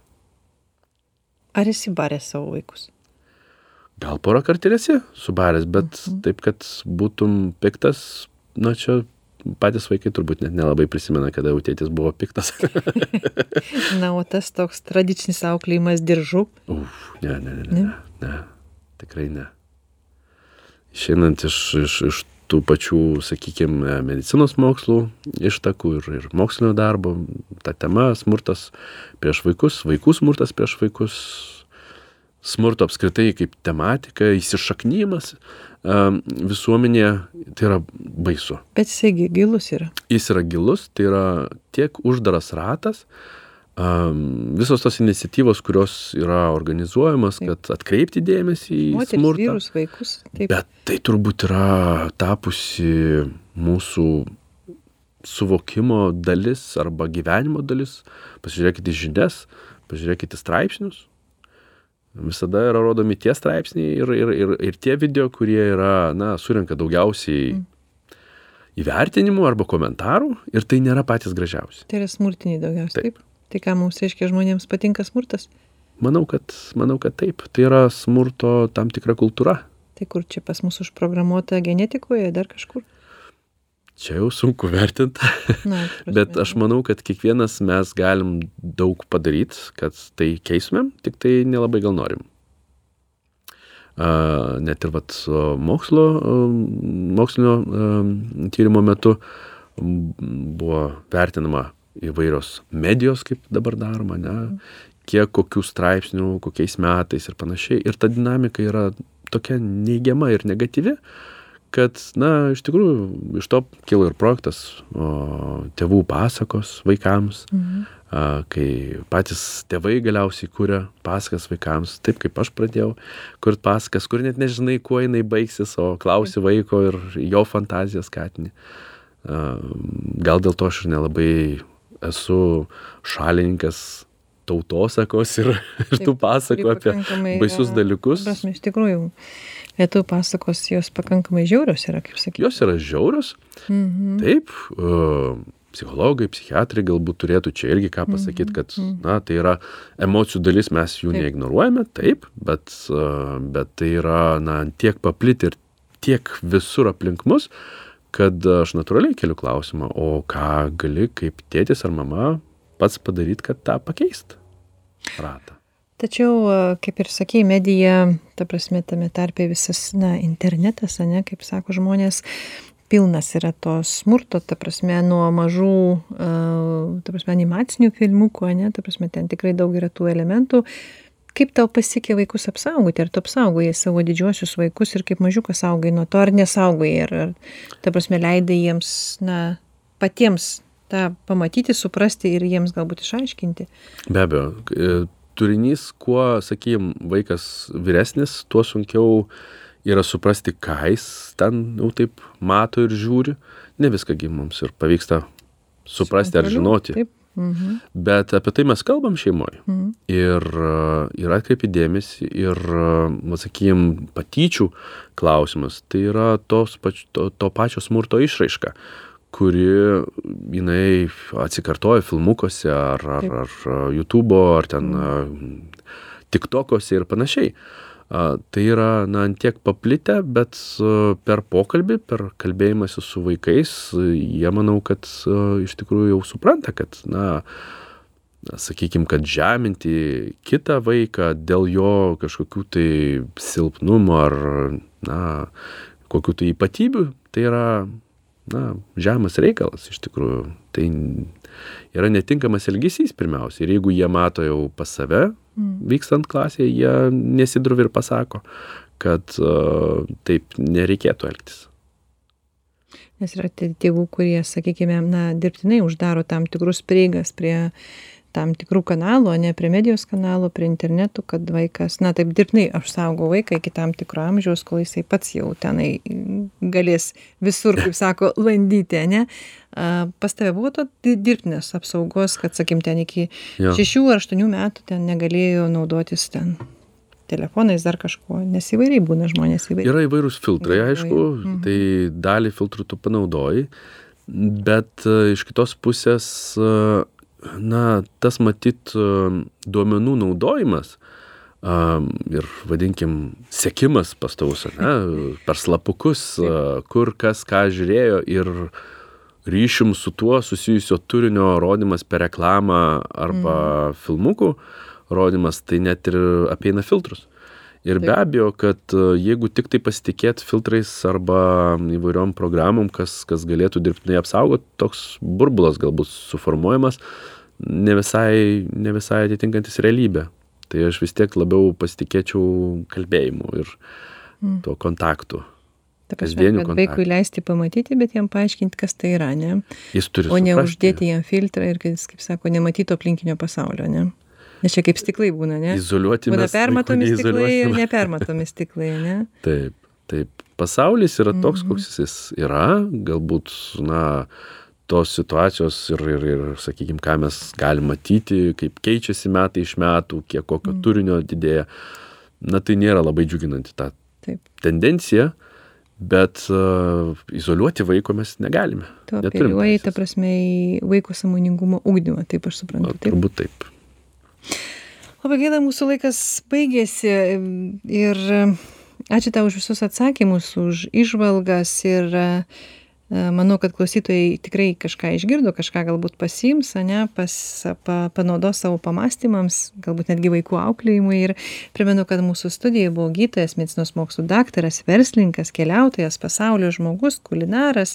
Ar esi baręs savo vaikus? Gal porą kartų ir esi subaręs, bet mhm. taip, kad būtum piktas, na čia patys vaikai turbūt net nelabai prisimena, kada jau tėtis buvo piktas. na, o tas toks tradicinis auklėjimas diržu? Uf, ne, ne, ne, ne, ne, tikrai ne. Išeinant iš, iš, iš tų pačių, sakykime, medicinos mokslų ištakų ir, ir mokslinio darbo, ta tema smurtas prieš vaikus, vaikų smurtas prieš vaikus, smurto apskritai kaip tematika, įsišaknymas visuomenėje, tai yra baisu. Bet jisai gilus yra. Jis yra gilus, tai yra tiek uždaras ratas, visos tos iniciatyvos, kurios yra organizuojamas, taip. kad atkreipti dėmesį į Moteris, smurtą. Vyrus, vaikus. Taip. Bet tai turbūt yra tapusi mūsų suvokimo dalis arba gyvenimo dalis. Pasižiūrėkite žinias, pažiūrėkite straipsnius, visada yra rodomi tie straipsniai ir, ir, ir, ir tie video, kurie yra, na, surinka daugiausiai mm. įvertinimų arba komentarų ir tai nėra patys gražiausi. Tai yra smurtiniai daugiausiai. Taip. taip. Tai ką mums reiškia žmonėms patinka smurtas? Manau, kad, manau, kad taip. Tai yra smurto tam tikra kultūra. Tai kur čia pas mus užprogramuota genetikoje, dar kažkur? Čia jau sunku vertint. Na, Bet aš manau, kad kiekvienas mes galim daug padaryti, kad tai keistumėm, tik tai nelabai gal norim. Uh, net ir vat, mokslo, uh, mokslinio uh, tyrimo metu buvo vertinama įvairios medijos, kaip dabar daroma, ne, kiek kokių straipsnių, kokiais metais ir panašiai. Ir ta dinamika yra tokia neigiama ir negatyvi, uh, kad na iš tikrųjų iš to kilo ir projektas o, tėvų pasakos vaikams, mhm. a, kai patys tėvai galiausiai kūrė pasakas vaikams, taip kaip aš pradėjau kurti pasakas, kur net nežinai, kuo jinai baigsis, o klausi vaiko ir jo fantaziją skatini. A, gal dėl to aš ir nelabai esu šalininkas tautosakos ir, ir tų pasakų apie baisius dalykus. Prasme, iš tikrųjų, lietuvių pasakos jos pakankamai žiaurios yra, kaip sakyti. Jos yra žiaurios. Mhm. Taip, uh, psichologai, psichiatrai galbūt turėtų čia irgi ką pasakyti, mhm, kad, mhm. na, tai yra emocijų dalis, mes jų taip. neignoruojame, taip, bet, uh, bet tai yra, na, tiek papliti ir tiek visur aplink mus, kad aš natūraliai keliu klausimą, o ką gali kaip tėtis ar mama pats padaryti, kad tą pakeist ratą. Tačiau, kaip ir sakėjai, medija, ta prasme, tame tarpe visas, na, internetas, ne, kaip sako žmonės, pilnas yra to smurto, ta prasme, nuo mažų, ta prasme, animacinių filmukų, ne, ta prasme, ten tikrai daug yra tų elementų. Kaip tau pasiekė vaikus apsaugoti? Ar tu apsaugojai savo didžiuosius vaikus ir kaip mažiukas saugai nuo to, ar nesaugai? Ar, ar ta prasme, leidai jiems, na, patiems tą pamatyti, suprasti ir jiems galbūt išaiškinti. Be abejo, e, turinys, kuo, sakykim, vaikas vyresnis, tuo sunkiau yra suprasti, ką jis ten jau taip mato ir žiūri. Ne viską mums ir pavyksta suprasti ar žinoti. Taip. Mhm. Bet apie tai mes kalbam šeimoje. Mhm. Ir, ir atkreipi dėmesį ir, sakykim, patyčių klausimas. Tai yra tos, pač, to, to pačio smurto išraiška kuri jinai atsikartoja filmukuose ar, ar, ar YouTube, ar ten mm. TikTok'ose ir panašiai. Tai yra, na, tiek paplitę, bet per pokalbį, per kalbėjimąsi su vaikais, jie manau, kad iš tikrųjų jau supranta, kad, na, sakykime, kad žeminti kitą vaiką dėl jo kažkokių tai silpnumo ar, na, kokių tai ypatybių, tai yra na, žemas reikalas iš tikrųjų. Tai yra netinkamas elgesys pirmiausia. Ir jeigu jie mato jau pas save, mm. vykstant klasėje, jie nesidruvi ir pasako, kad uh, taip nereikėtų elgtis. Nes yra tėvų, kurie, sakykime, na, dirbtinai uždaro tam tikrus prieigas prie tam tikrų kanalų, o ne prie medijos kanalų, prie internetų, kad vaikas, na taip dirbtinai aš saugau vaiką iki tam tikro amžiaus, kol jisai pats jau tenai galės visur, kaip sako, landyti, ne? Pas tave buvo to dirbtinės apsaugos, kad, sakim, ten iki. 6 ar 8 metų ten negalėjo naudotis ten telefonais dar kažkuo, nes įvairiai būna žmonės įvairiai. Yra įvairūs filtrai, aišku, mhm. tai dalį filtrų tu panaudoji, bet iš kitos pusės na, tas matyt duomenų naudojimas ir, vadinkim, sekimas pastovus, ne, per slapukus, kur kas ką žiūrėjo ir ryšim su tuo susijusio turinio rodimas per reklamą arba mm. filmukų rodimas, tai net ir apeina filtrus. Ir be abejo, kad jeigu tik tai pasitikėt filtrais arba įvairiom programom, kas, kas galėtų dirbtinai apsaugoti, toks burbulas galbūt suformuojamas, ne visai, ne visai atitinkantis realybę. Tai aš vis tiek labiau pasitikėčiau kalbėjimu ir mm. tuo kontaktu. Ta prasme, kad kontaktų. vaikui leisti pamatyti, bet jam paaiškinti, kas tai yra, ne? Jis turi. O ne uždėti jam filtrą ir, jis, kaip sako, nematytų aplinkinio pasaulio, ne? Nes čia kaip stiklai būna, ne? Izoliuoti. Būna permatomi stiklai ir nepermatomi stiklai, ne? Taip, taip. Pasaulis yra toks, mm -hmm. koks jis yra, galbūt, na, tos situacijos ir, ir, ir sakykime, ką mes galim matyti, kaip keičiasi metai iš metų, kiek kokio mm. turinio didėja, na tai nėra labai džiuginanti ta Taip. tendencija, bet uh, izoliuoti vaiko mes negalime. Tu apeliuoji, ta prasme, į vaiko samoningumo ugdymą, taip aš suprantu. Na, turbūt taip. Labai gaila, mūsų laikas baigėsi ir ačiū tau už visus atsakymus, už išvalgas ir uh, manau kad klausytojai tikrai kažką išgirdo kažką galbūt pasiims ane pas pa panaudos savo pamąstymams galbūt netgi vaikų auklėjimui. Ir primenu kad mūsų studijoj buvo gydytojas medicinos mokslų daktaras verslininkas keliautojas pasaulio žmogus kulinaras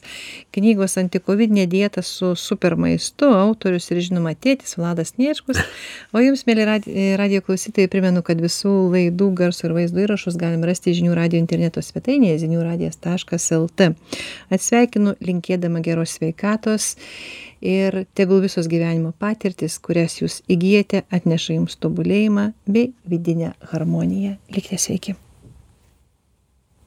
knygos antikovidinė dieta su super maistu autorius ir žinoma tėtis vladas sniečkus o jums mieli radi radijo klausytojai primenu kad visų laidų garso ir vaizdo įrašus galim rasti žinių radijo interneto svetainėje zinių radijas taškas lt. Atsisveikinu sveikinu linkėdama geros sveikatos ir tegul visos gyvenimo patirtys, kurias jūs įgyjate, atneša jums tobulėjimą bei vidinę harmoniją. Likite sveiki.